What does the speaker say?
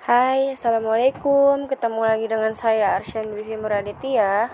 Hai, Assalamualaikum. Ketemu lagi dengan saya Arsyan Dwi Muraditya.